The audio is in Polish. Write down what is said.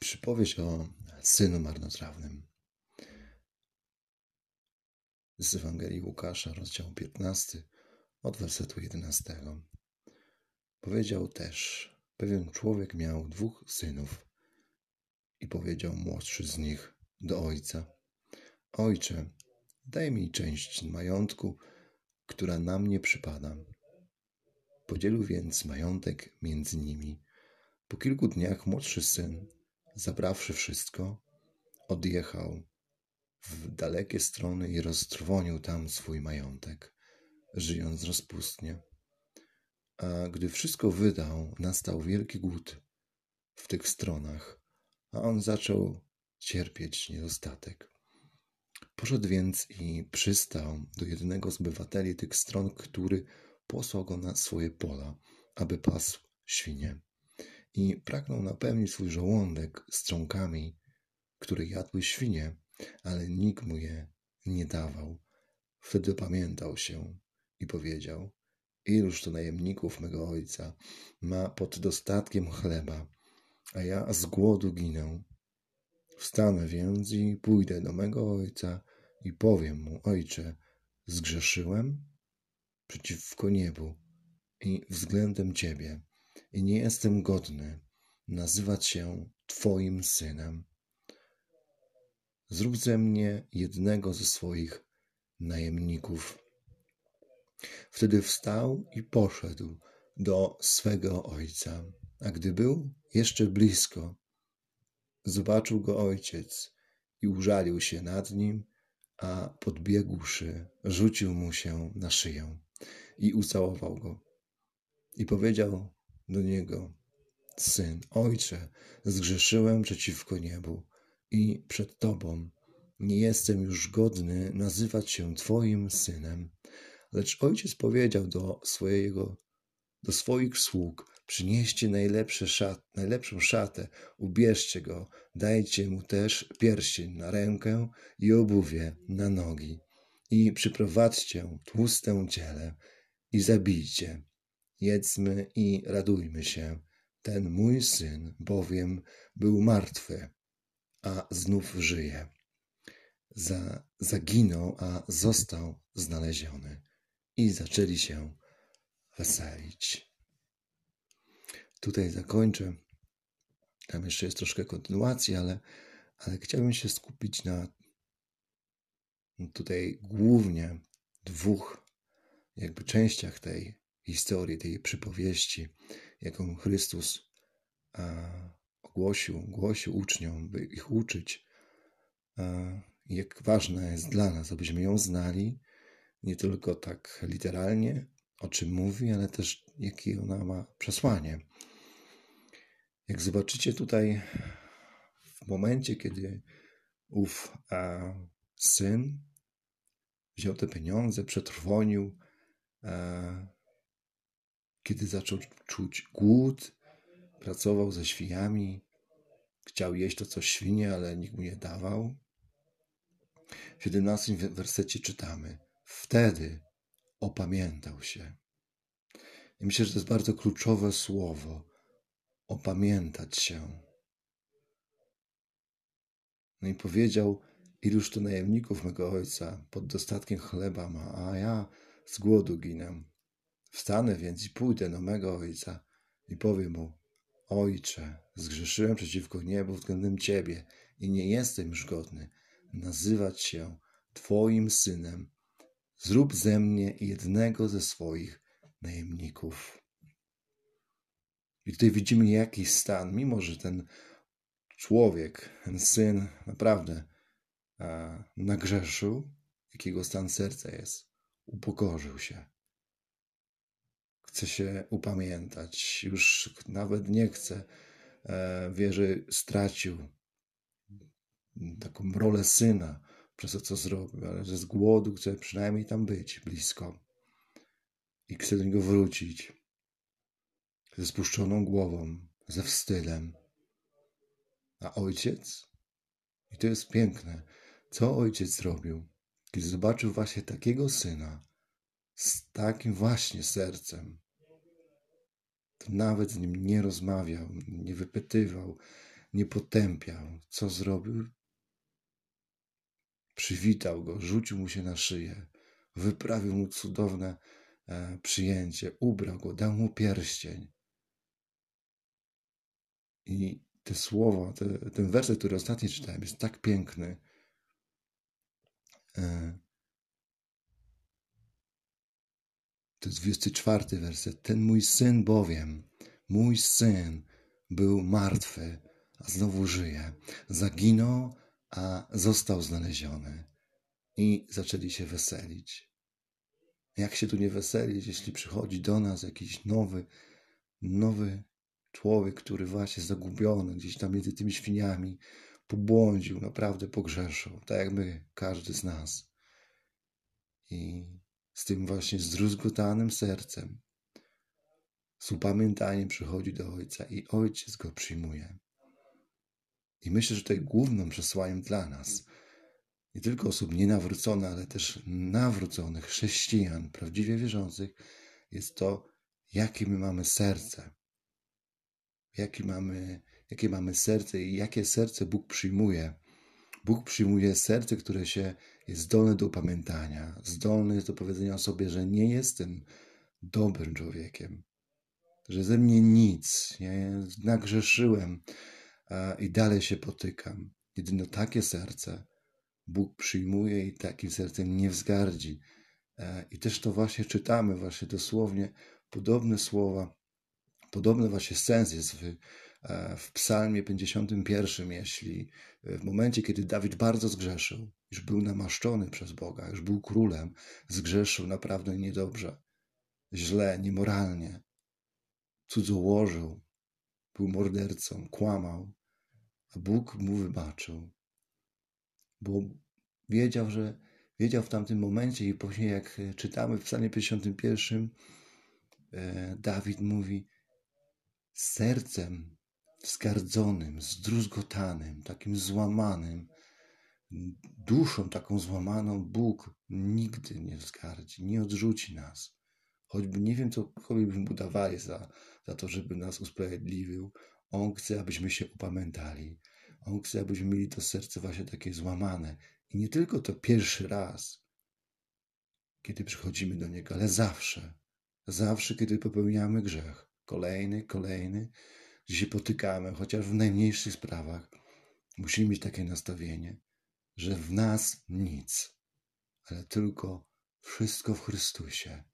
Przypowieść o synu marnotrawnym. Z Ewangelii Łukasza, rozdział 15, od wersetu 11. Powiedział też: Pewien człowiek miał dwóch synów i powiedział młodszy z nich do ojca: Ojcze, daj mi część majątku, która na mnie przypada. Podzielił więc majątek między nimi. Po kilku dniach młodszy syn Zabrawszy wszystko, odjechał w dalekie strony i roztrwonił tam swój majątek, żyjąc rozpustnie. A gdy wszystko wydał, nastał wielki głód w tych stronach, a on zaczął cierpieć niedostatek. Poszedł więc i przystał do jednego z obywateli tych stron, który posłał go na swoje pola, aby pasł świnie i pragnął napełnić swój żołądek strąkami, które jadły świnie, ale nikt mu je nie dawał. Wtedy pamiętał się i powiedział: Iluż to najemników mego ojca ma pod dostatkiem chleba, a ja z głodu ginę. Wstanę więc i pójdę do mego ojca i powiem mu: Ojcze, zgrzeszyłem przeciwko niebu i względem ciebie i nie jestem godny nazywać się Twoim synem. Zrób ze mnie jednego ze swoich najemników. Wtedy wstał i poszedł do swego ojca, a gdy był jeszcze blisko, zobaczył go ojciec i użalił się nad nim, a podbiegłszy, rzucił mu się na szyję i ucałował go. I powiedział do niego: Syn, ojcze, zgrzeszyłem przeciwko niebu i przed Tobą. Nie jestem już godny nazywać się Twoim synem. Lecz ojciec powiedział do swojego, do swoich sług: Przynieście najlepsze szat, najlepszą szatę, ubierzcie go, dajcie mu też pierścień na rękę i obuwie na nogi. I przyprowadźcie tłuste ciele i zabijcie jedzmy i radujmy się. Ten mój syn bowiem był martwy, a znów żyje. Za, zaginął, a został znaleziony. I zaczęli się weselić. Tutaj zakończę. Tam jeszcze jest troszkę kontynuacji, ale, ale chciałbym się skupić na tutaj głównie dwóch jakby częściach tej historii, tej przypowieści, jaką Chrystus ogłosił, głosił uczniom, by ich uczyć, jak ważna jest dla nas, abyśmy ją znali, nie tylko tak literalnie, o czym mówi, ale też jakie ona ma przesłanie. Jak zobaczycie tutaj, w momencie, kiedy ów a, syn wziął te pieniądze, przetrwonił, kiedy zaczął czuć głód, pracował ze świniami, chciał jeść to, co świnie, ale nikt mu nie dawał. W 17 wersecie czytamy: Wtedy opamiętał się. I myślę, że to jest bardzo kluczowe słowo opamiętać się. No i powiedział: Iluż to najemników mego ojca pod dostatkiem chleba ma, a ja z głodu ginę. Wstanę więc i pójdę do mego ojca i powiem mu: Ojcze, zgrzeszyłem przeciwko niebu względem ciebie i nie jestem już godny nazywać się Twoim synem. Zrób ze mnie jednego ze swoich najemników. I tutaj widzimy jakiś stan, mimo że ten człowiek, ten syn naprawdę a, nagrzeszył, jakiego stan serca jest, upokorzył się chce się upamiętać, już nawet nie chce, e, wie, że stracił taką rolę syna przez to, co zrobił, ale że z głodu chce przynajmniej tam być blisko i chce do niego wrócić ze spuszczoną głową, ze wstydem. A ojciec? I to jest piękne. Co ojciec zrobił, kiedy zobaczył właśnie takiego syna, z takim właśnie sercem. To nawet z nim nie rozmawiał, nie wypytywał, nie potępiał. Co zrobił? Przywitał go, rzucił mu się na szyję, wyprawił mu cudowne e, przyjęcie, ubrał go, dał mu pierścień. I te słowa, te, ten werset, który ostatnio czytałem, jest tak piękny. To jest 24 werset. Ten mój syn bowiem, mój syn był martwy, a znowu żyje. Zaginął, a został znaleziony. I zaczęli się weselić. Jak się tu nie weselić, jeśli przychodzi do nas jakiś nowy, nowy człowiek, który właśnie zagubiony gdzieś tam między tymi świniami, pobłądził, naprawdę pogrzeszył, tak jak my, każdy z nas. I z tym właśnie zdruzgotanym sercem, z upamiętaniem przychodzi do Ojca i Ojciec go przyjmuje. I myślę, że tutaj głównym przesłaniem dla nas, nie tylko osób nienawróconych, ale też nawróconych chrześcijan, prawdziwie wierzących, jest to, jakie my mamy serce. Jakie mamy, jakie mamy serce i jakie serce Bóg przyjmuje. Bóg przyjmuje serce, które się jest zdolne do upamiętania, zdolne do powiedzenia sobie, że nie jestem dobrym człowiekiem, że ze mnie nic, nie, nagrzeszyłem i dalej się potykam. Jedynie takie serce Bóg przyjmuje i takim sercem nie wzgardzi. E, I też to właśnie czytamy, właśnie dosłownie podobne słowa, podobny właśnie sens jest w, w Psalmie 51, jeśli w momencie, kiedy Dawid bardzo zgrzeszył, już był namaszczony przez Boga, już był królem, zgrzeszył naprawdę niedobrze, źle, niemoralnie, cudzołożył, był mordercą, kłamał, a Bóg mu wybaczył, bo wiedział, że wiedział w tamtym momencie i później jak czytamy w psalmie 51, e, Dawid mówi sercem wzgardzonym, zdruzgotanym, takim złamanym, duszą taką złamaną Bóg nigdy nie wzgardzi, nie odrzuci nas. Choćby nie wiem, cokolwiek byśmy mu za, za to, żeby nas usprawiedliwił. On chce, abyśmy się upamiętali. On chce, abyśmy mieli to serce właśnie takie złamane. I nie tylko to pierwszy raz, kiedy przychodzimy do Niego, ale zawsze. Zawsze, kiedy popełniamy grzech. Kolejny, kolejny, gdzie się potykamy, chociaż w najmniejszych sprawach. Musimy mieć takie nastawienie, że w nas nic, ale tylko wszystko w Chrystusie